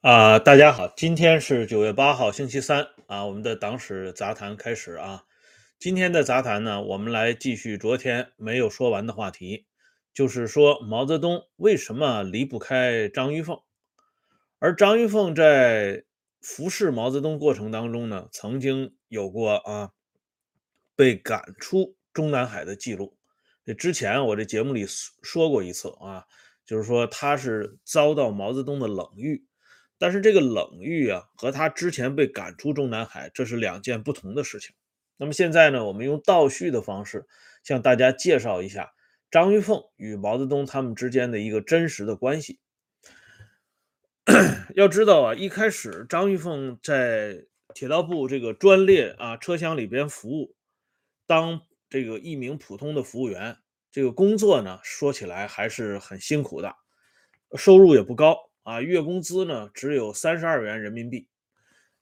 啊，大家好，今天是九月八号，星期三啊，我们的党史杂谈开始啊。今天的杂谈呢，我们来继续昨天没有说完的话题，就是说毛泽东为什么离不开张玉凤，而张玉凤在服侍毛泽东过程当中呢，曾经有过啊被赶出中南海的记录。这之前我这节目里说过一次啊，就是说他是遭到毛泽东的冷遇。但是这个冷遇啊，和他之前被赶出中南海，这是两件不同的事情。那么现在呢，我们用倒叙的方式向大家介绍一下张玉凤与毛泽东他们之间的一个真实的关系。要知道啊，一开始张玉凤在铁道部这个专列啊车厢里边服务，当这个一名普通的服务员，这个工作呢，说起来还是很辛苦的，收入也不高。啊，月工资呢只有三十二元人民币。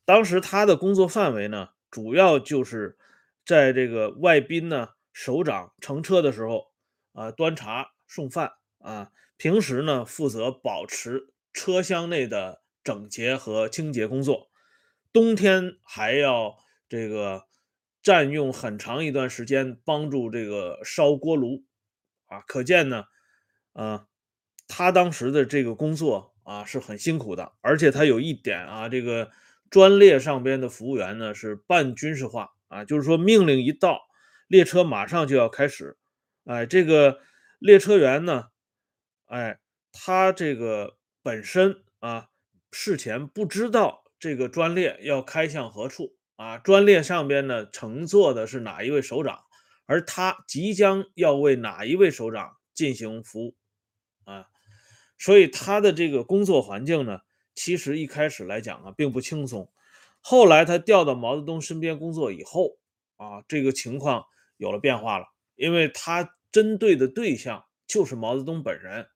当时他的工作范围呢，主要就是在这个外宾呢首长乘车的时候啊，端茶送饭啊。平时呢，负责保持车厢内的整洁和清洁工作。冬天还要这个占用很长一段时间帮助这个烧锅炉啊。可见呢，啊，他当时的这个工作。啊，是很辛苦的，而且他有一点啊，这个专列上边的服务员呢是半军事化啊，就是说命令一到，列车马上就要开始，哎，这个列车员呢，哎，他这个本身啊，事前不知道这个专列要开向何处啊，专列上边呢乘坐的是哪一位首长，而他即将要为哪一位首长进行服务啊。所以他的这个工作环境呢，其实一开始来讲啊，并不轻松。后来他调到毛泽东身边工作以后啊，这个情况有了变化了，因为他针对的对象就是毛泽东本人，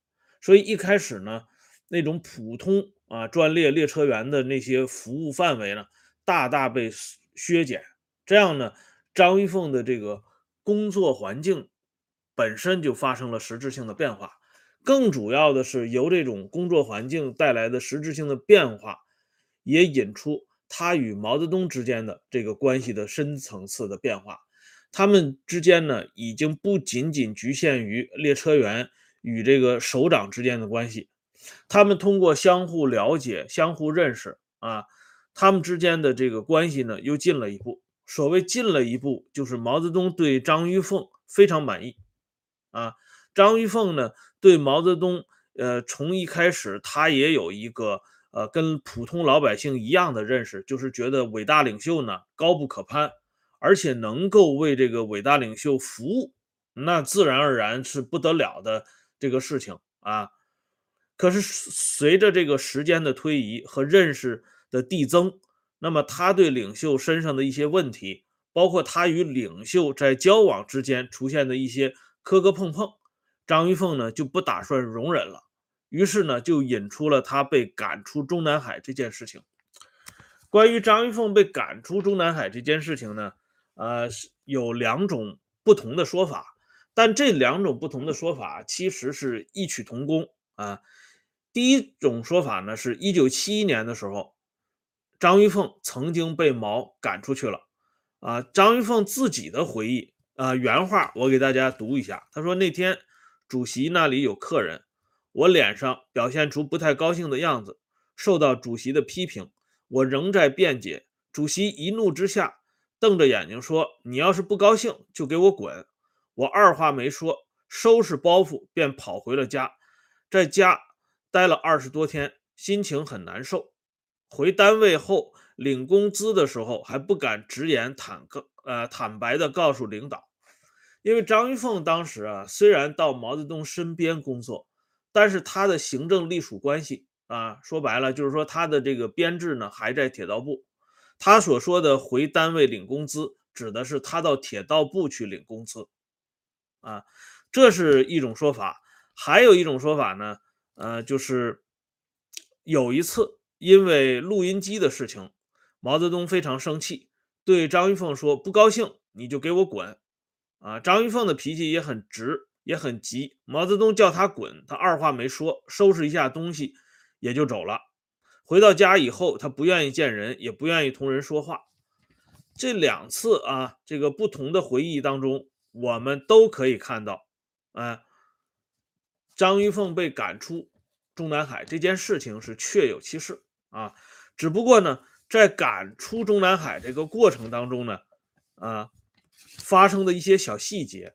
所以一开始呢，那种普通啊专列列车员的那些服务范围呢，大大被削减。这样呢，张玉凤的这个工作环境本身就发生了实质性的变化。更主要的是，由这种工作环境带来的实质性的变化，也引出他与毛泽东之间的这个关系的深层次的变化。他们之间呢，已经不仅仅局限于列车员与这个首长之间的关系，他们通过相互了解、相互认识啊，他们之间的这个关系呢，又进了一步。所谓进了一步，就是毛泽东对张玉凤非常满意啊。张玉凤呢，对毛泽东，呃，从一开始他也有一个呃跟普通老百姓一样的认识，就是觉得伟大领袖呢高不可攀，而且能够为这个伟大领袖服务，那自然而然是不得了的这个事情啊。可是随着这个时间的推移和认识的递增，那么他对领袖身上的一些问题，包括他与领袖在交往之间出现的一些磕磕碰碰。张玉凤呢就不打算容忍了，于是呢就引出了他被赶出中南海这件事情。关于张玉凤被赶出中南海这件事情呢，呃，有两种不同的说法，但这两种不同的说法其实是异曲同工啊。第一种说法呢，是一九七一年的时候，张玉凤曾经被毛赶出去了啊。张玉凤自己的回忆啊，原话我给大家读一下，他说那天。主席那里有客人，我脸上表现出不太高兴的样子，受到主席的批评，我仍在辩解。主席一怒之下，瞪着眼睛说：“你要是不高兴，就给我滚！”我二话没说，收拾包袱便跑回了家，在家待了二十多天，心情很难受。回单位后领工资的时候，还不敢直言坦告，呃，坦白的告诉领导。因为张玉凤当时啊，虽然到毛泽东身边工作，但是他的行政隶属关系啊，说白了就是说他的这个编制呢还在铁道部。他所说的回单位领工资，指的是他到铁道部去领工资啊，这是一种说法。还有一种说法呢，呃，就是有一次因为录音机的事情，毛泽东非常生气，对张玉凤说：“不高兴你就给我滚。”啊，张玉凤的脾气也很直，也很急。毛泽东叫他滚，他二话没说，收拾一下东西也就走了。回到家以后，他不愿意见人，也不愿意同人说话。这两次啊，这个不同的回忆当中，我们都可以看到，啊，张玉凤被赶出中南海这件事情是确有其事啊。只不过呢，在赶出中南海这个过程当中呢，啊，发生的一些小细节，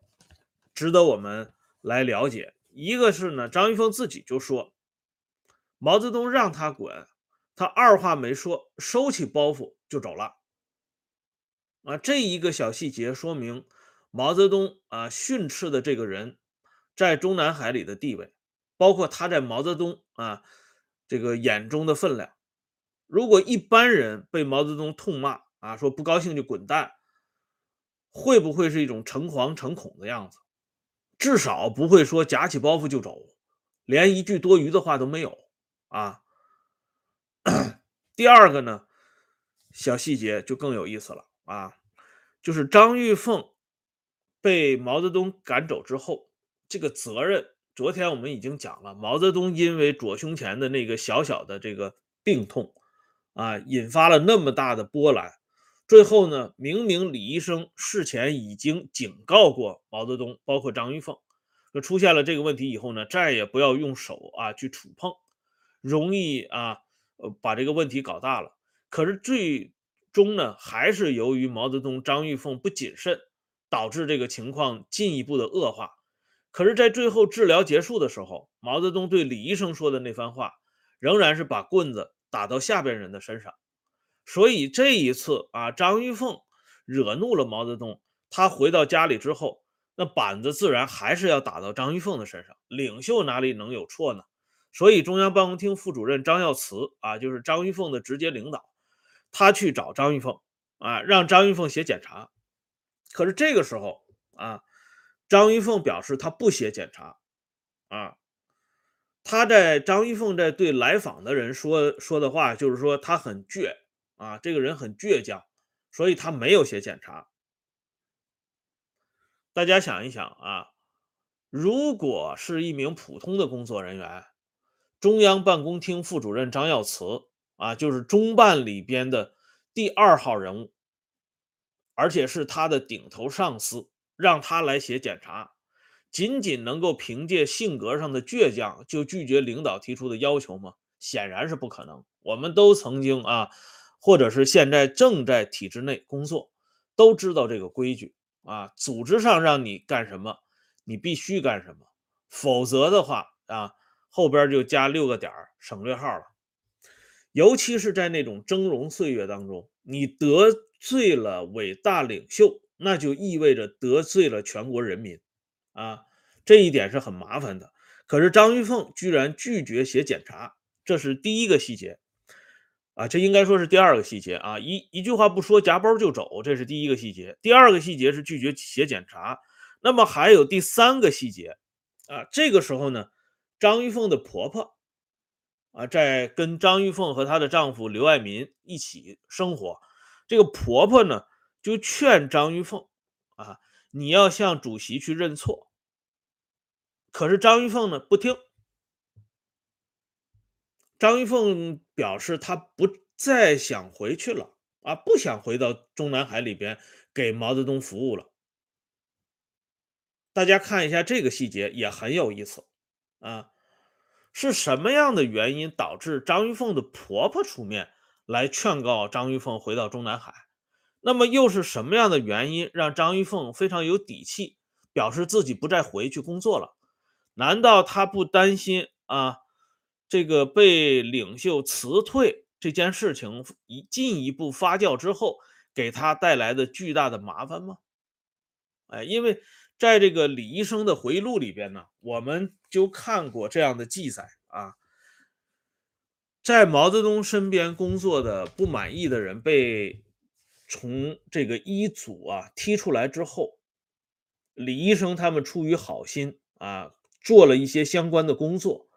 值得我们来了解。一个是呢，张玉凤自己就说，毛泽东让他滚，他二话没说，收起包袱就走了。啊，这一个小细节说明毛泽东啊训斥的这个人在中南海里的地位，包括他在毛泽东啊这个眼中的分量。如果一般人被毛泽东痛骂啊，说不高兴就滚蛋，会不会是一种诚惶诚恐的样子？至少不会说夹起包袱就走，连一句多余的话都没有啊。第二个呢，小细节就更有意思了。啊，就是张玉凤被毛泽东赶走之后，这个责任，昨天我们已经讲了，毛泽东因为左胸前的那个小小的这个病痛，啊，引发了那么大的波澜。最后呢，明明李医生事前已经警告过毛泽东，包括张玉凤，说出现了这个问题以后呢，再也不要用手啊去触碰，容易啊，呃，把这个问题搞大了。可是最终呢，还是由于毛泽东、张玉凤不谨慎，导致这个情况进一步的恶化。可是，在最后治疗结束的时候，毛泽东对李医生说的那番话，仍然是把棍子打到下边人的身上。所以这一次啊，张玉凤惹怒了毛泽东，他回到家里之后，那板子自然还是要打到张玉凤的身上。领袖哪里能有错呢？所以，中央办公厅副主任张耀慈啊，就是张玉凤的直接领导。他去找张玉凤啊，让张玉凤写检查。可是这个时候啊，张玉凤表示他不写检查啊。他在张玉凤在对来访的人说说的话，就是说他很倔啊，这个人很倔强，所以他没有写检查。大家想一想啊，如果是一名普通的工作人员，中央办公厅副主任张耀慈。啊，就是中办里边的第二号人物，而且是他的顶头上司，让他来写检查，仅仅能够凭借性格上的倔强就拒绝领导提出的要求吗？显然是不可能。我们都曾经啊，或者是现在正在体制内工作，都知道这个规矩啊。组织上让你干什么，你必须干什么，否则的话啊，后边就加六个点省略号了。尤其是在那种峥嵘岁月当中，你得罪了伟大领袖，那就意味着得罪了全国人民，啊，这一点是很麻烦的。可是张玉凤居然拒绝写检查，这是第一个细节，啊，这应该说是第二个细节啊，一一句话不说夹包就走，这是第一个细节。第二个细节是拒绝写检查，那么还有第三个细节，啊，这个时候呢，张玉凤的婆婆。啊，在跟张玉凤和她的丈夫刘爱民一起生活，这个婆婆呢就劝张玉凤啊，你要向主席去认错。可是张玉凤呢不听，张玉凤表示他不再想回去了啊，不想回到中南海里边给毛泽东服务了。大家看一下这个细节也很有意思啊。是什么样的原因导致张玉凤的婆婆出面来劝告张玉凤回到中南海？那么又是什么样的原因让张玉凤非常有底气，表示自己不再回去工作了？难道她不担心啊？这个被领袖辞退这件事情一进一步发酵之后，给他带来的巨大的麻烦吗？哎，因为。在这个李医生的回忆录里边呢，我们就看过这样的记载啊，在毛泽东身边工作的不满意的人被从这个一组啊踢出来之后，李医生他们出于好心啊，做了一些相关的工作，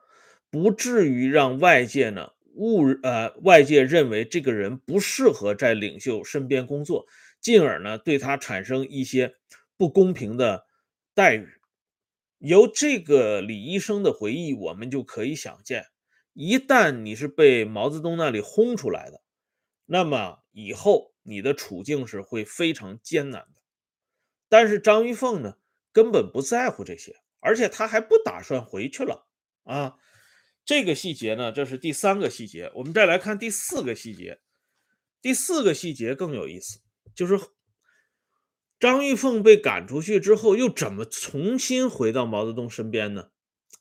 不至于让外界呢误呃外界认为这个人不适合在领袖身边工作，进而呢对他产生一些不公平的。待遇由这个李医生的回忆，我们就可以想见，一旦你是被毛泽东那里轰出来的，那么以后你的处境是会非常艰难的。但是张玉凤呢，根本不在乎这些，而且他还不打算回去了啊。这个细节呢，这是第三个细节。我们再来看第四个细节，第四个细节更有意思，就是张玉凤被赶出去之后，又怎么重新回到毛泽东身边呢？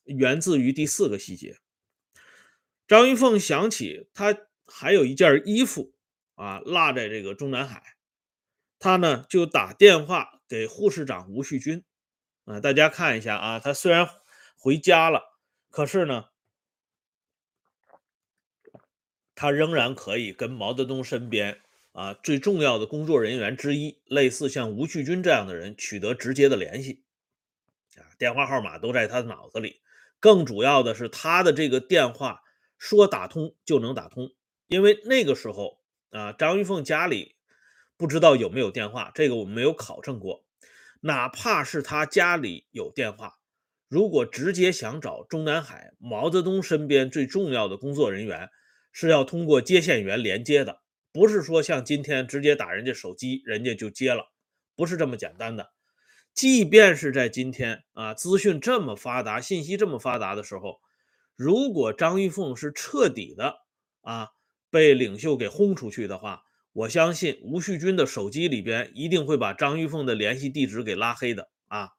源自于第四个细节。张玉凤想起他还有一件衣服啊落在这个中南海，他呢就打电话给护士长吴旭军啊，大家看一下啊，他虽然回家了，可是呢，他仍然可以跟毛泽东身边啊最重要的工作人员之一，类似像吴旭军这样的人取得直接的联系啊，电话号码都在他的脑子里，更主要的是他的这个电话。说打通就能打通，因为那个时候啊，张玉凤家里不知道有没有电话，这个我们没有考证过。哪怕是他家里有电话，如果直接想找中南海毛泽东身边最重要的工作人员，是要通过接线员连接的，不是说像今天直接打人家手机，人家就接了，不是这么简单的。即便是在今天啊，资讯这么发达，信息这么发达的时候。如果张玉凤是彻底的啊被领袖给轰出去的话，我相信吴旭军的手机里边一定会把张玉凤的联系地址给拉黑的啊。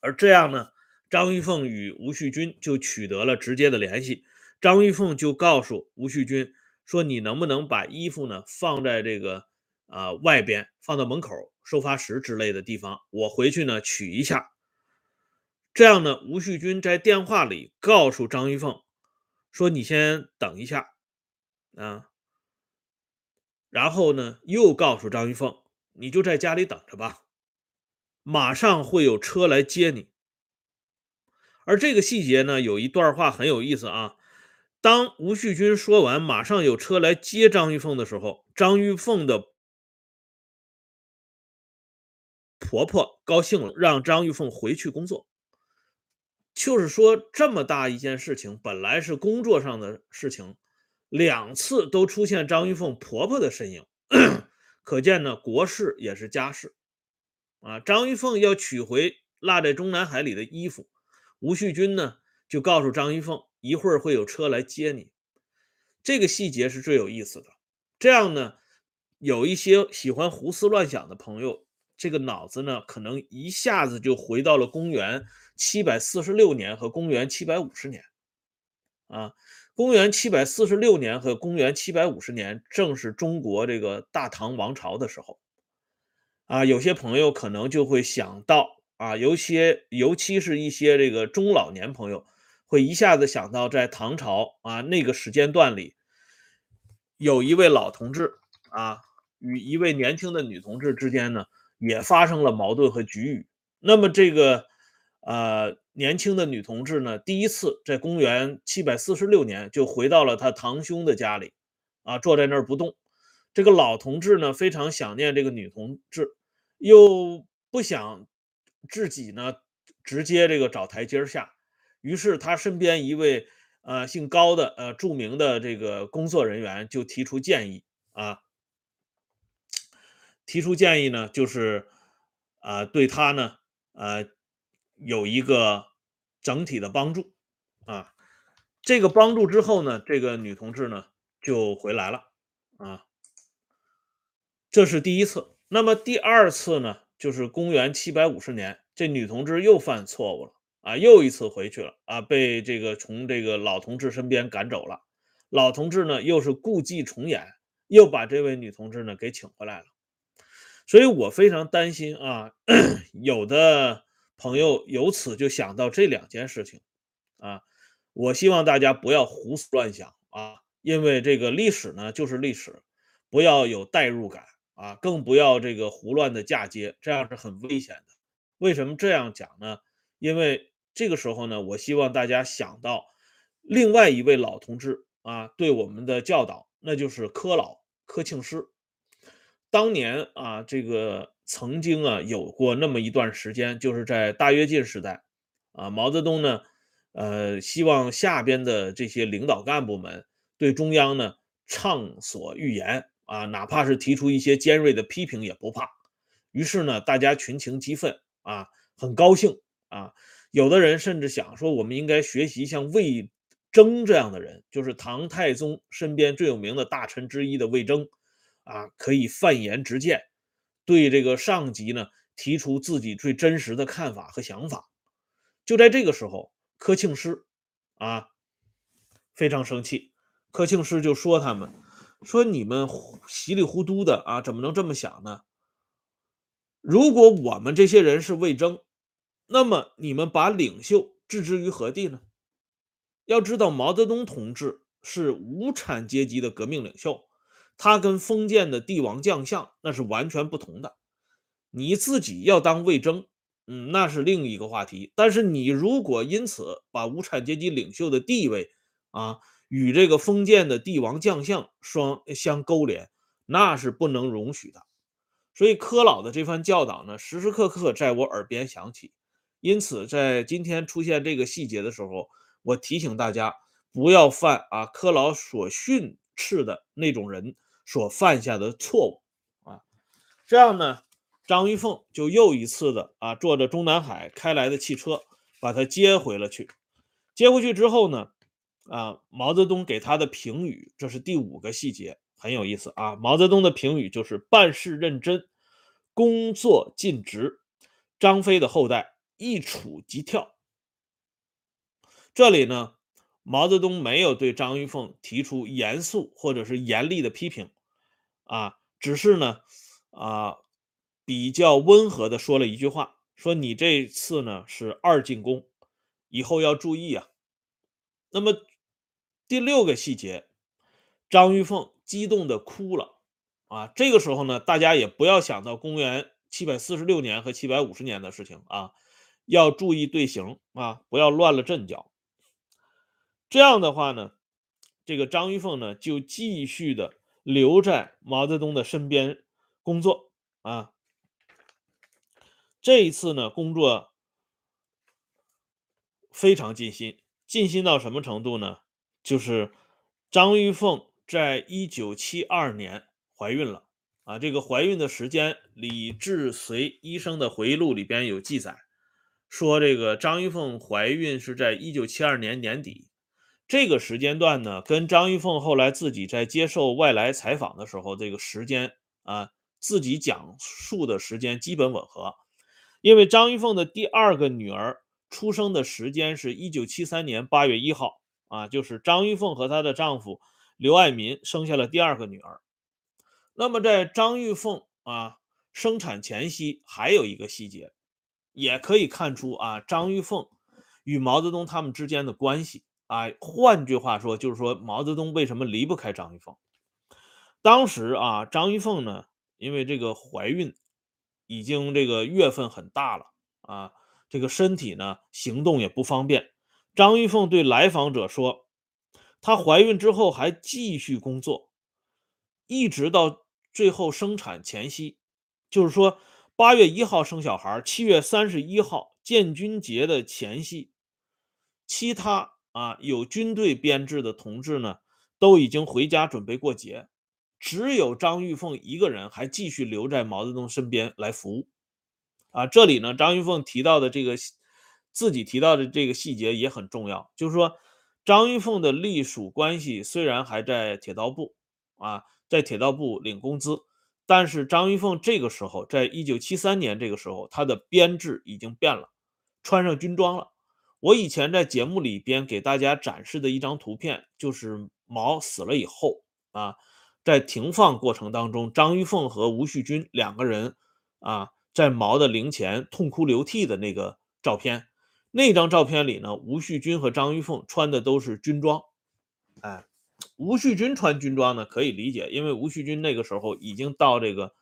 而这样呢，张玉凤与吴旭军就取得了直接的联系。张玉凤就告诉吴旭军说：“你能不能把衣服呢放在这个啊外边，放到门口收发室之类的地方，我回去呢取一下。”这样呢，吴旭军在电话里告诉张玉凤说：“你先等一下啊。”然后呢，又告诉张玉凤：“你就在家里等着吧，马上会有车来接你。”而这个细节呢，有一段话很有意思啊。当吴旭军说完“马上有车来接张玉凤”的时候，张玉凤的婆婆高兴了，让张玉凤回去工作。就是说，这么大一件事情，本来是工作上的事情，两次都出现张玉凤婆婆的身影，可见呢，国事也是家事啊。张玉凤要取回落在中南海里的衣服，吴旭军呢就告诉张玉凤，一会儿会有车来接你。这个细节是最有意思的。这样呢，有一些喜欢胡思乱想的朋友，这个脑子呢，可能一下子就回到了公元。七百四十六年和公元七百五十年，啊，公元七百四十六年和公元七百五十年正是中国这个大唐王朝的时候，啊，有些朋友可能就会想到啊，有些尤其是一些这个中老年朋友会一下子想到，在唐朝啊那个时间段里，有一位老同志啊与一位年轻的女同志之间呢也发生了矛盾和局域，那么这个。呃，年轻的女同志呢，第一次在公元七百四十六年就回到了她堂兄的家里，啊，坐在那儿不动。这个老同志呢，非常想念这个女同志，又不想自己呢直接这个找台阶下，于是他身边一位呃姓高的呃著名的这个工作人员就提出建议啊，提出建议呢，就是啊对他呢呃。有一个整体的帮助啊，这个帮助之后呢，这个女同志呢就回来了啊，这是第一次。那么第二次呢，就是公元七百五十年，这女同志又犯错误了啊，又一次回去了啊，被这个从这个老同志身边赶走了。老同志呢又是故伎重演，又把这位女同志呢给请回来了。所以我非常担心啊，有的。朋友由此就想到这两件事情，啊，我希望大家不要胡思乱想啊，因为这个历史呢就是历史，不要有代入感啊，更不要这个胡乱的嫁接，这样是很危险的。为什么这样讲呢？因为这个时候呢，我希望大家想到另外一位老同志啊对我们的教导，那就是柯老柯庆施。当年啊，这个。曾经啊，有过那么一段时间，就是在大跃进时代，啊，毛泽东呢，呃，希望下边的这些领导干部们对中央呢畅所欲言啊，哪怕是提出一些尖锐的批评也不怕。于是呢，大家群情激愤啊，很高兴啊。有的人甚至想说，我们应该学习像魏征这样的人，就是唐太宗身边最有名的大臣之一的魏征啊，可以犯言直谏，对这个上级呢提出自己最真实的看法和想法。就在这个时候，柯庆师啊非常生气，柯庆师就说他们说你们稀里糊涂的啊，怎么能这么想呢？如果我们这些人是魏征，那么你们把领袖置之于何地呢？要知道，毛泽东同志是无产阶级的革命领袖，他跟封建的帝王将相那是完全不同的。你自己要当魏征，嗯，那是另一个话题。但是你如果因此把无产阶级领袖的地位啊与这个封建的帝王将相双相勾连，那是不能容许的。所以柯老的这番教导呢，时时刻刻在我耳边响起。因此，在今天出现这个细节的时候，我提醒大家不要犯啊柯老所训斥的那种人所犯下的错误啊。这样呢，张玉凤就又一次的啊坐着中南海开来的汽车把他接回了去。接回去之后呢，啊毛泽东给他的评语，这是第五个细节，很有意思啊。毛泽东的评语就是办事认真。工作尽职，张飞的后代一杵即跳。这里呢，毛泽东没有对张玉凤提出严肃或者是严厉的批评，啊，只是呢，啊，比较温和的说了一句话，说你这次呢是二进宫，以后要注意啊。那么第六个细节，张玉凤激动的哭了。啊，这个时候呢，大家也不要想到公元七百四十六年和七百五十年的事情啊，要注意队形啊，不要乱了阵脚。这样的话呢，这个张玉凤呢就继续的留在毛泽东的身边工作啊。这一次呢，工作非常尽心，尽心到什么程度呢？就是张玉凤在一九七二年。怀孕了啊！这个怀孕的时间，李志随医生的回忆录里边有记载，说这个张玉凤怀孕是在一九七二年年底。这个时间段呢，跟张玉凤后来自己在接受外来采访的时候，这个时间啊，自己讲述的时间基本吻合。因为张玉凤的第二个女儿出生的时间是一九七三年八月一号啊，就是张玉凤和她的丈夫刘爱民生下了第二个女儿。那么，在张玉凤啊生产前夕，还有一个细节，也可以看出啊张玉凤与毛泽东他们之间的关系啊。换句话说，就是说毛泽东为什么离不开张玉凤？当时啊，张玉凤呢，因为这个怀孕已经这个月份很大了啊，这个身体呢行动也不方便。张玉凤对来访者说，她怀孕之后还继续工作，一直到。最后生产前夕，就是说八月一号生小孩，七月三十一号建军节的前夕，其他啊有军队编制的同志呢，都已经回家准备过节，只有张玉凤一个人还继续留在毛泽东身边来服务。啊，这里呢，张玉凤提到的这个自己提到的这个细节也很重要，就是说张玉凤的隶属关系虽然还在铁道部啊。在铁道部领工资，但是张玉凤这个时候，在一九七三年这个时候，她的编制已经变了，穿上军装了。我以前在节目里边给大家展示的一张图片，就是毛死了以后啊，在停放过程当中，张玉凤和吴旭军两个人啊，在毛的灵前痛哭流涕的那个照片。那张照片里呢，吴旭军和张玉凤穿的都是军装，哎。吴旭军穿军装呢，可以理解，因为吴旭军那个时候已经到这个，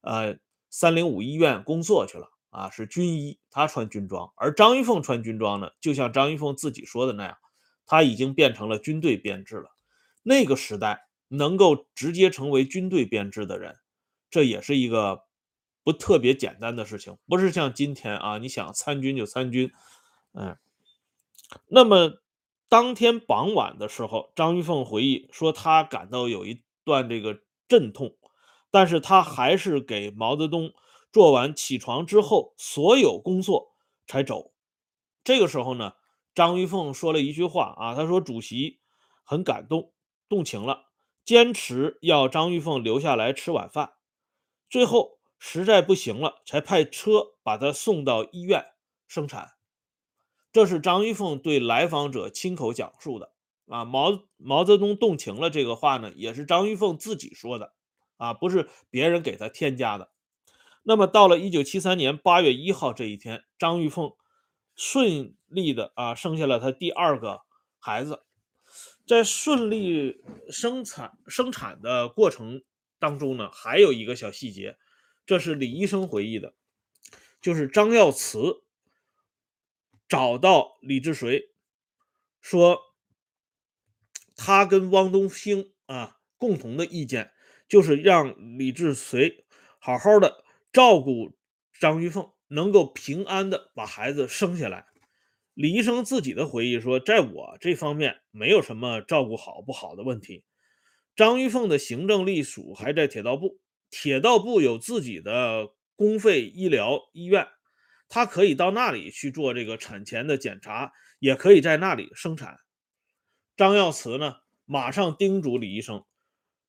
呃，三零五医院工作去了啊，是军医，他穿军装。而张玉凤穿军装呢，就像张玉凤自己说的那样，他已经变成了军队编制了。那个时代能够直接成为军队编制的人，这也是一个不特别简单的事情，不是像今天啊，你想参军就参军，嗯。那么当天傍晚的时候，张玉凤回忆说，他感到有一段这个阵痛，但是他还是给毛泽东做完起床之后所有工作才走。这个时候呢，张玉凤说了一句话啊，他说主席很感动，动情了，坚持要张玉凤留下来吃晚饭，最后实在不行了，才派车把她送到医院生产。这是张玉凤对来访者亲口讲述的啊。毛毛泽东动情了，这个话呢，也是张玉凤自己说的啊，不是别人给他添加的。那么到了一九七三年八月一号这一天，张玉凤顺利的啊生下了她第二个孩子。在顺利生产生产的过程当中呢，还有一个小细节，这是李医生回忆的，就是张耀慈。找到李志随，说他跟汪东兴啊共同的意见就是让李志随好好的照顾张玉凤，能够平安的把孩子生下来。李医生自己的回忆说，在我这方面没有什么照顾好不好的问题。张玉凤的行政隶属还在铁道部，铁道部有自己的公费医疗医院。他可以到那里去做这个产前的检查，也可以在那里生产。张耀慈呢，马上叮嘱李医生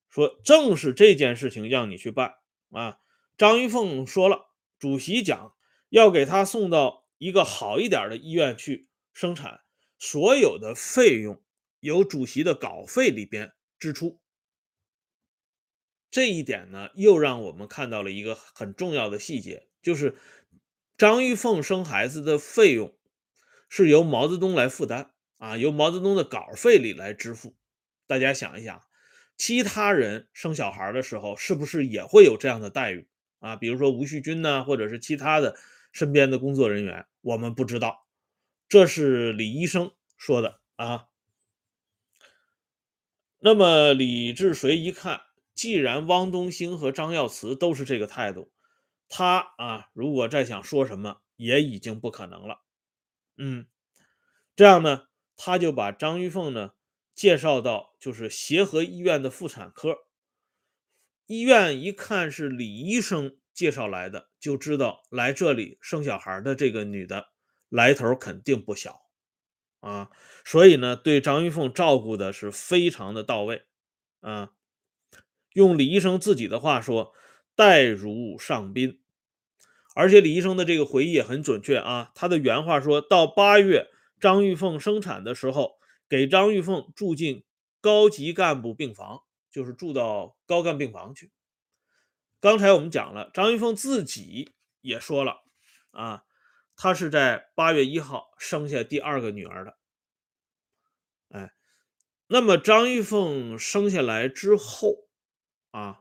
说：“正是这件事情让你去办啊。”张玉凤说了，主席讲要给他送到一个好一点的医院去生产，所有的费用由主席的稿费里边支出。这一点呢，又让我们看到了一个很重要的细节，就是。张玉凤生孩子的费用是由毛泽东来负担啊，由毛泽东的稿费里来支付。大家想一想，其他人生小孩的时候是不是也会有这样的待遇啊？比如说吴旭军呢，或者是其他的身边的工作人员，我们不知道。这是李医生说的啊。那么李志随一看，既然汪东兴和张耀慈都是这个态度。他啊，如果再想说什么，也已经不可能了。嗯，这样呢，他就把张玉凤呢介绍到就是协和医院的妇产科。医院一看是李医生介绍来的，就知道来这里生小孩的这个女的来头肯定不小啊，所以呢，对张玉凤照顾的是非常的到位啊。用李医生自己的话说，待如上宾。而且李医生的这个回忆也很准确啊，他的原话说到八月张玉凤生产的时候，给张玉凤住进高级干部病房，就是住到高干病房去。刚才我们讲了，张玉凤自己也说了啊，她是在八月一号生下第二个女儿的。哎，那么张玉凤生下来之后啊，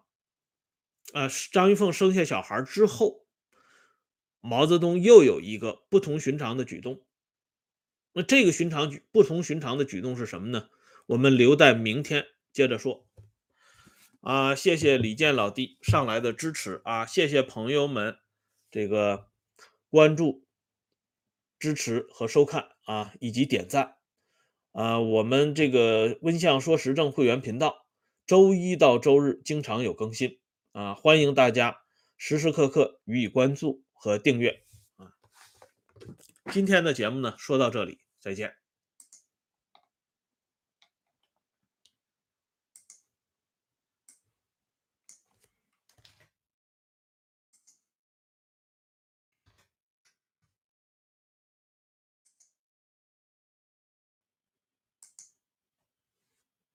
啊，张玉凤生下小孩之后。毛泽东又有一个不同寻常的举动，那这个寻常举不同寻常的举动是什么呢？我们留待明天接着说。啊，谢谢李健老弟上来的支持啊，谢谢朋友们这个关注、支持和收看啊，以及点赞啊。我们这个温相说时政会员频道，周一到周日经常有更新啊，欢迎大家时时刻刻予以关注。和订阅啊，今天的节目呢，说到这里，再见。